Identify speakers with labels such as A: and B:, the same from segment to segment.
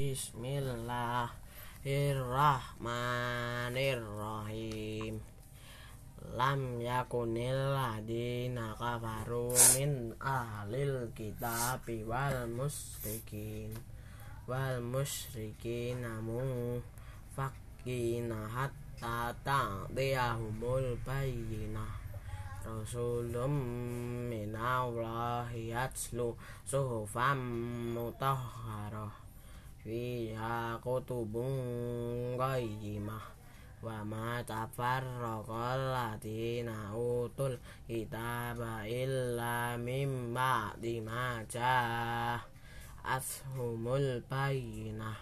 A: Bismillahirrahmanirrahim. Lam yakunil ladina kafaru min ahlil kitabi wal musyrikin wal musyrikin namun fakina hatta ta'diyahumul bayyinah. Rasulum minallahi yatslu suhufam mutahharah kutubun qayyimah wa ma ladina utul kitaba illa mim ba'di ma ashumul bayyinah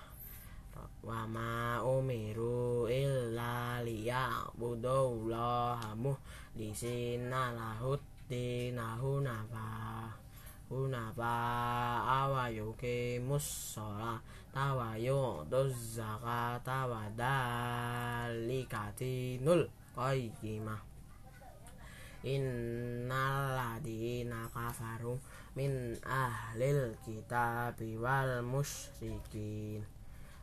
A: wa ma umiru illa liya'budullaha muhlisina lahud dinahu nafa hunafa awa yuqimus tawa yu'tuz zakata wa dalika dinul qayyimah. Innal ladina kafaru min ahlil kitabi wal musyrikin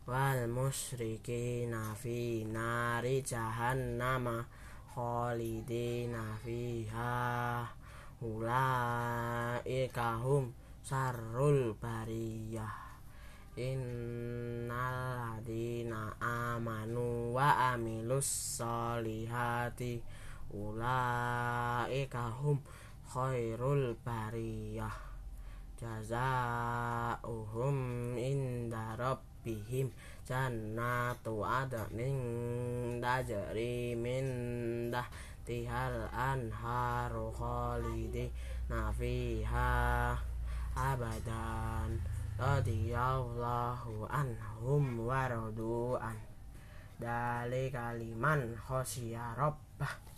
A: wal musyrikina fi nari jahannama khalidina fiha. Ulaika hum sarul bariyah Innal ladina amanu wa amilus solihati ulaika hum khairul bariyah. Jazaohum inda rabbihim jannatu adnin tajri min tihal anharu khalidina fiha abadan radhiyallahu anhum wa radu'an. Dalika liman khosya rabbah